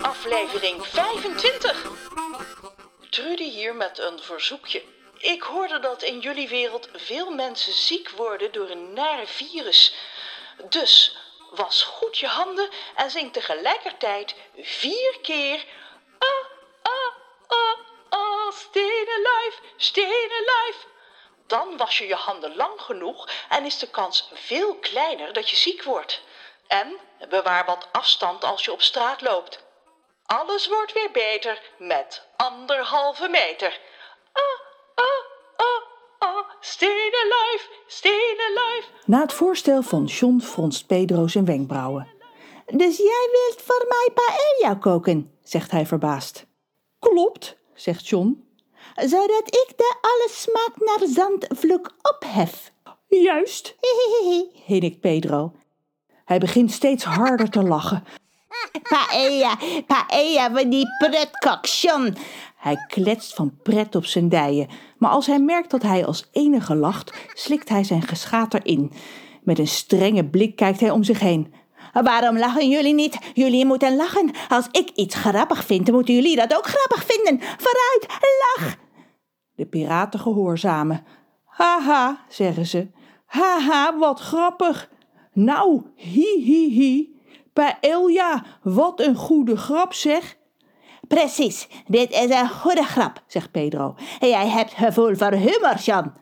Aflevering 25. Trudy hier met een verzoekje. Ik hoorde dat in jullie wereld veel mensen ziek worden door een nare virus. Dus was goed je handen en zing tegelijkertijd vier keer... Ah, ah, ah, ah, stay. Dan was je je handen lang genoeg en is de kans veel kleiner dat je ziek wordt. En bewaar wat afstand als je op straat loopt. Alles wordt weer beter met anderhalve meter. Ah, ah, ah, ah, stay alive, stay alive. Na het voorstel van John fronst Pedro zijn wenkbrauwen. Dus jij wilt voor mij paella koken, zegt hij verbaasd. Klopt, zegt John. Zodat ik de alle smaak naar zandvloek ophef. Juist, hinnikt Pedro. Hij begint steeds harder te lachen. Paella, paella van die John. Hij kletst van pret op zijn dijen, maar als hij merkt dat hij als enige lacht, slikt hij zijn geschater in. Met een strenge blik kijkt hij om zich heen. Waarom lachen jullie niet? Jullie moeten lachen. Als ik iets grappig vind, moeten jullie dat ook grappig vinden. Vooruit, lach! De piraten gehoorzamen. Haha, zeggen ze. Haha, wat grappig. Nou, hi hi hi. Paella, wat een goede grap zeg. Precies, dit is een goede grap, zegt Pedro. Jij hebt gevoel voor humor, John.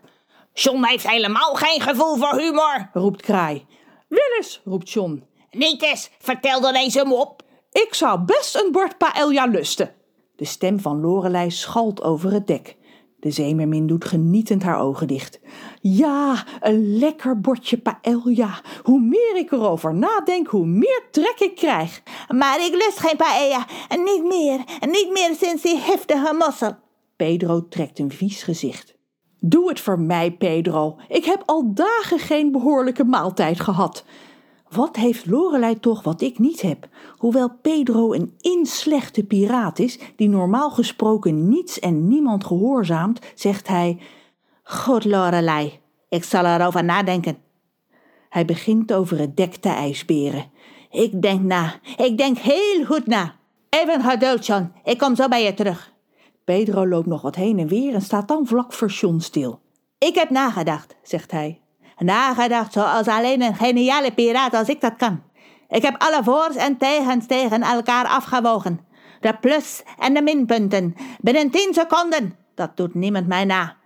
John heeft helemaal geen gevoel voor humor, roept Kraai. Willis, roept John. Niet eens, vertel dan eens hem op. Ik zou best een bord paella lusten. De stem van Lorelei schalt over het dek. De zeemermin doet genietend haar ogen dicht. Ja, een lekker bordje paella. Hoe meer ik erover nadenk, hoe meer trek ik krijg. Maar ik lust geen paella. Niet meer. Niet meer sinds die heftige mossel. Pedro trekt een vies gezicht. Doe het voor mij, Pedro. Ik heb al dagen geen behoorlijke maaltijd gehad. Wat heeft Lorelei toch wat ik niet heb? Hoewel Pedro een inslechte piraat is, die normaal gesproken niets en niemand gehoorzaamt, zegt hij: Goed, Lorelei, ik zal erover nadenken. Hij begint over het dek te ijsberen. Ik denk na, ik denk heel goed na. Even geduld, John, ik kom zo bij je terug. Pedro loopt nog wat heen en weer en staat dan vlak voor John stil. Ik heb nagedacht, zegt hij nagedacht zoals alleen een geniale piraat als ik dat kan. Ik heb alle voor's en tegens tegen elkaar afgewogen. De plus en de minpunten. Binnen tien seconden. Dat doet niemand mij na.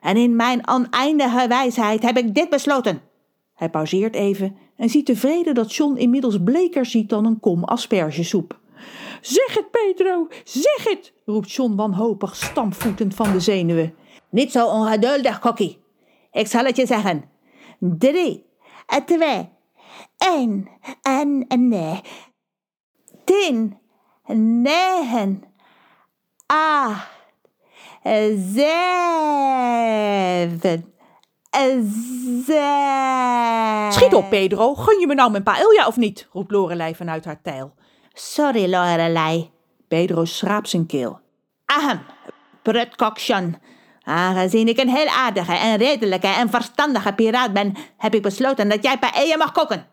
En in mijn oneindige wijsheid heb ik dit besloten. Hij pauzeert even en ziet tevreden dat John inmiddels bleker ziet dan een kom aspergesoep. Zeg het, Pedro, zeg het, roept John wanhopig, stampvoetend van de zenuwen. Niet zo ongeduldig, Kokkie. Ik zal het je zeggen drie, twee, één en nee. Tien, negen, acht, zeven, zes. Schiet op, Pedro. Gun je me nou mijn paella of niet? roept Lorelei vanuit haar tijl. Sorry, Lorelei. Pedro schraapt zijn keel. Ahem, prutkokschen. Aangezien ik een heel aardige en redelijke en verstandige piraat ben, heb ik besloten dat jij paella mag koken.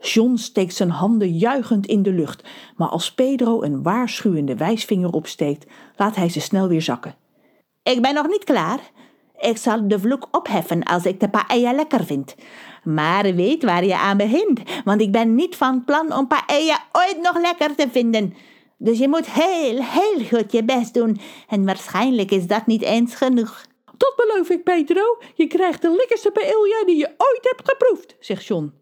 John steekt zijn handen juichend in de lucht, maar als Pedro een waarschuwende wijsvinger opsteekt, laat hij ze snel weer zakken. Ik ben nog niet klaar. Ik zal de vloek opheffen als ik de paella lekker vind. Maar weet waar je aan begint, want ik ben niet van plan om paella ooit nog lekker te vinden. Dus je moet heel, heel goed je best doen. En waarschijnlijk is dat niet eens genoeg. Dat beloof ik, Pedro. Je krijgt de lekkerste paella die je ooit hebt geproefd, zegt John.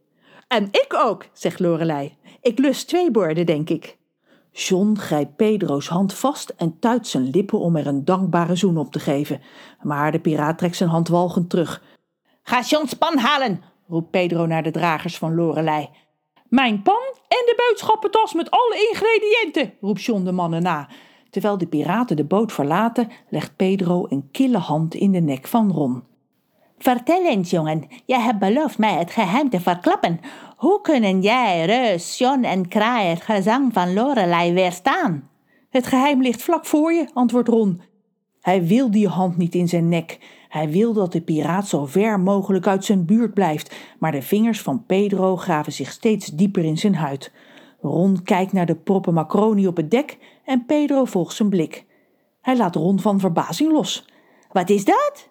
En ik ook, zegt Lorelei. Ik lust twee borden, denk ik. John grijpt Pedro's hand vast en tuit zijn lippen om er een dankbare zoen op te geven. Maar de piraat trekt zijn hand walgend terug. Ga John's pan halen, roept Pedro naar de dragers van Lorelei. Mijn pan en de boodschappentas met alle ingrediënten, roept John de mannen na. Terwijl de piraten de boot verlaten, legt Pedro een kille hand in de nek van Ron. Vertel eens, jongen, jij hebt beloofd mij het geheim te verklappen. Hoe kunnen jij, Reus, John en Kraai het gezang van Lorelei weerstaan? Het geheim ligt vlak voor je, antwoordt Ron. Hij wil die hand niet in zijn nek. Hij wil dat de piraat zo ver mogelijk uit zijn buurt blijft, maar de vingers van Pedro graven zich steeds dieper in zijn huid. Ron kijkt naar de proppen macaroni op het dek en Pedro volgt zijn blik. Hij laat Ron van verbazing los. Wat is dat?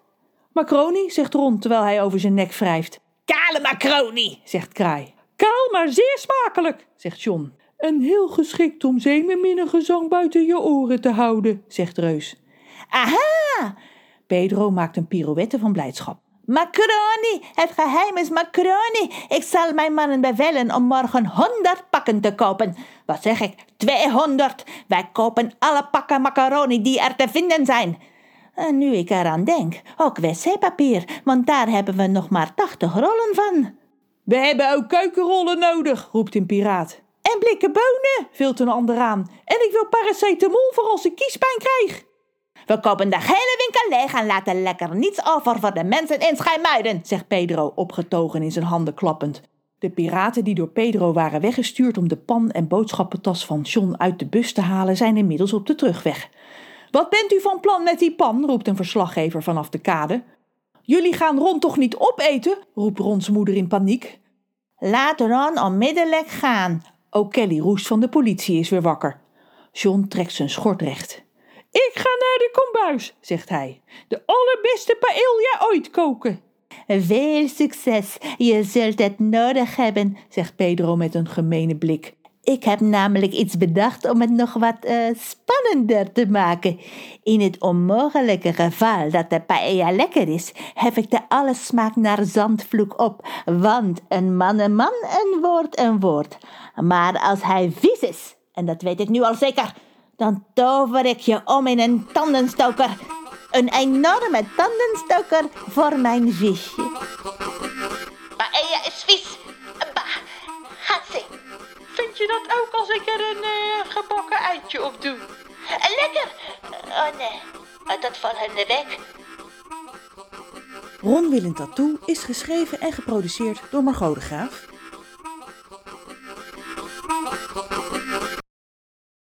Macaroni, zegt Ron terwijl hij over zijn nek wrijft. Kale macaroni, zegt Kraai. Kaal, maar zeer smakelijk, zegt John. En heel geschikt om zeemerminnengezang buiten je oren te houden, zegt Reus. Aha! Pedro maakt een pirouette van blijdschap. Macaroni, het geheim is macaroni. Ik zal mijn mannen bevelen om morgen 100 pakken te kopen. Wat zeg ik? 200. Wij kopen alle pakken macaroni die er te vinden zijn. En nu ik eraan denk, ook wc-papier, want daar hebben we nog maar 80 rollen van. We hebben ook keukenrollen nodig, roept een piraat. En blikken bonen, vult een ander aan. En ik wil paracetamol voor als ik kiespijn krijg. We kopen de hele winkel leeg en laten lekker niets over voor de mensen in Schijmuiden, zegt Pedro, opgetogen in zijn handen klappend. De piraten die door Pedro waren weggestuurd om de pan en boodschappentas van John uit de bus te halen, zijn inmiddels op de terugweg. Wat bent u van plan met die pan? roept een verslaggever vanaf de kade. Jullie gaan Ron toch niet opeten? roept Rons moeder in paniek. Laat Ron onmiddellijk gaan. Ook Kelly Roest van de politie is weer wakker. John trekt zijn schort recht. Ik ga naar de kombuis, zegt hij. De allerbeste paella ooit koken. Veel succes, je zult het nodig hebben, zegt Pedro met een gemene blik. Ik heb namelijk iets bedacht om het nog wat uh, spannender te maken. In het onmogelijke geval dat de paella lekker is, hef ik de alle smaak naar zandvloek op. Want een man een man, een woord een woord. Maar als hij vies is, en dat weet ik nu al zeker, dan tover ik je om in een tandenstoker. Een enorme tandenstoker voor mijn visje. Paella is vies. Bah, hatsing. Vind je dat ook als ik er een uh, gebakken eitje op doe? Lekker! Oh nee, dat volgende week. Ron Willem Tattoo is geschreven en geproduceerd door Margot de Graaf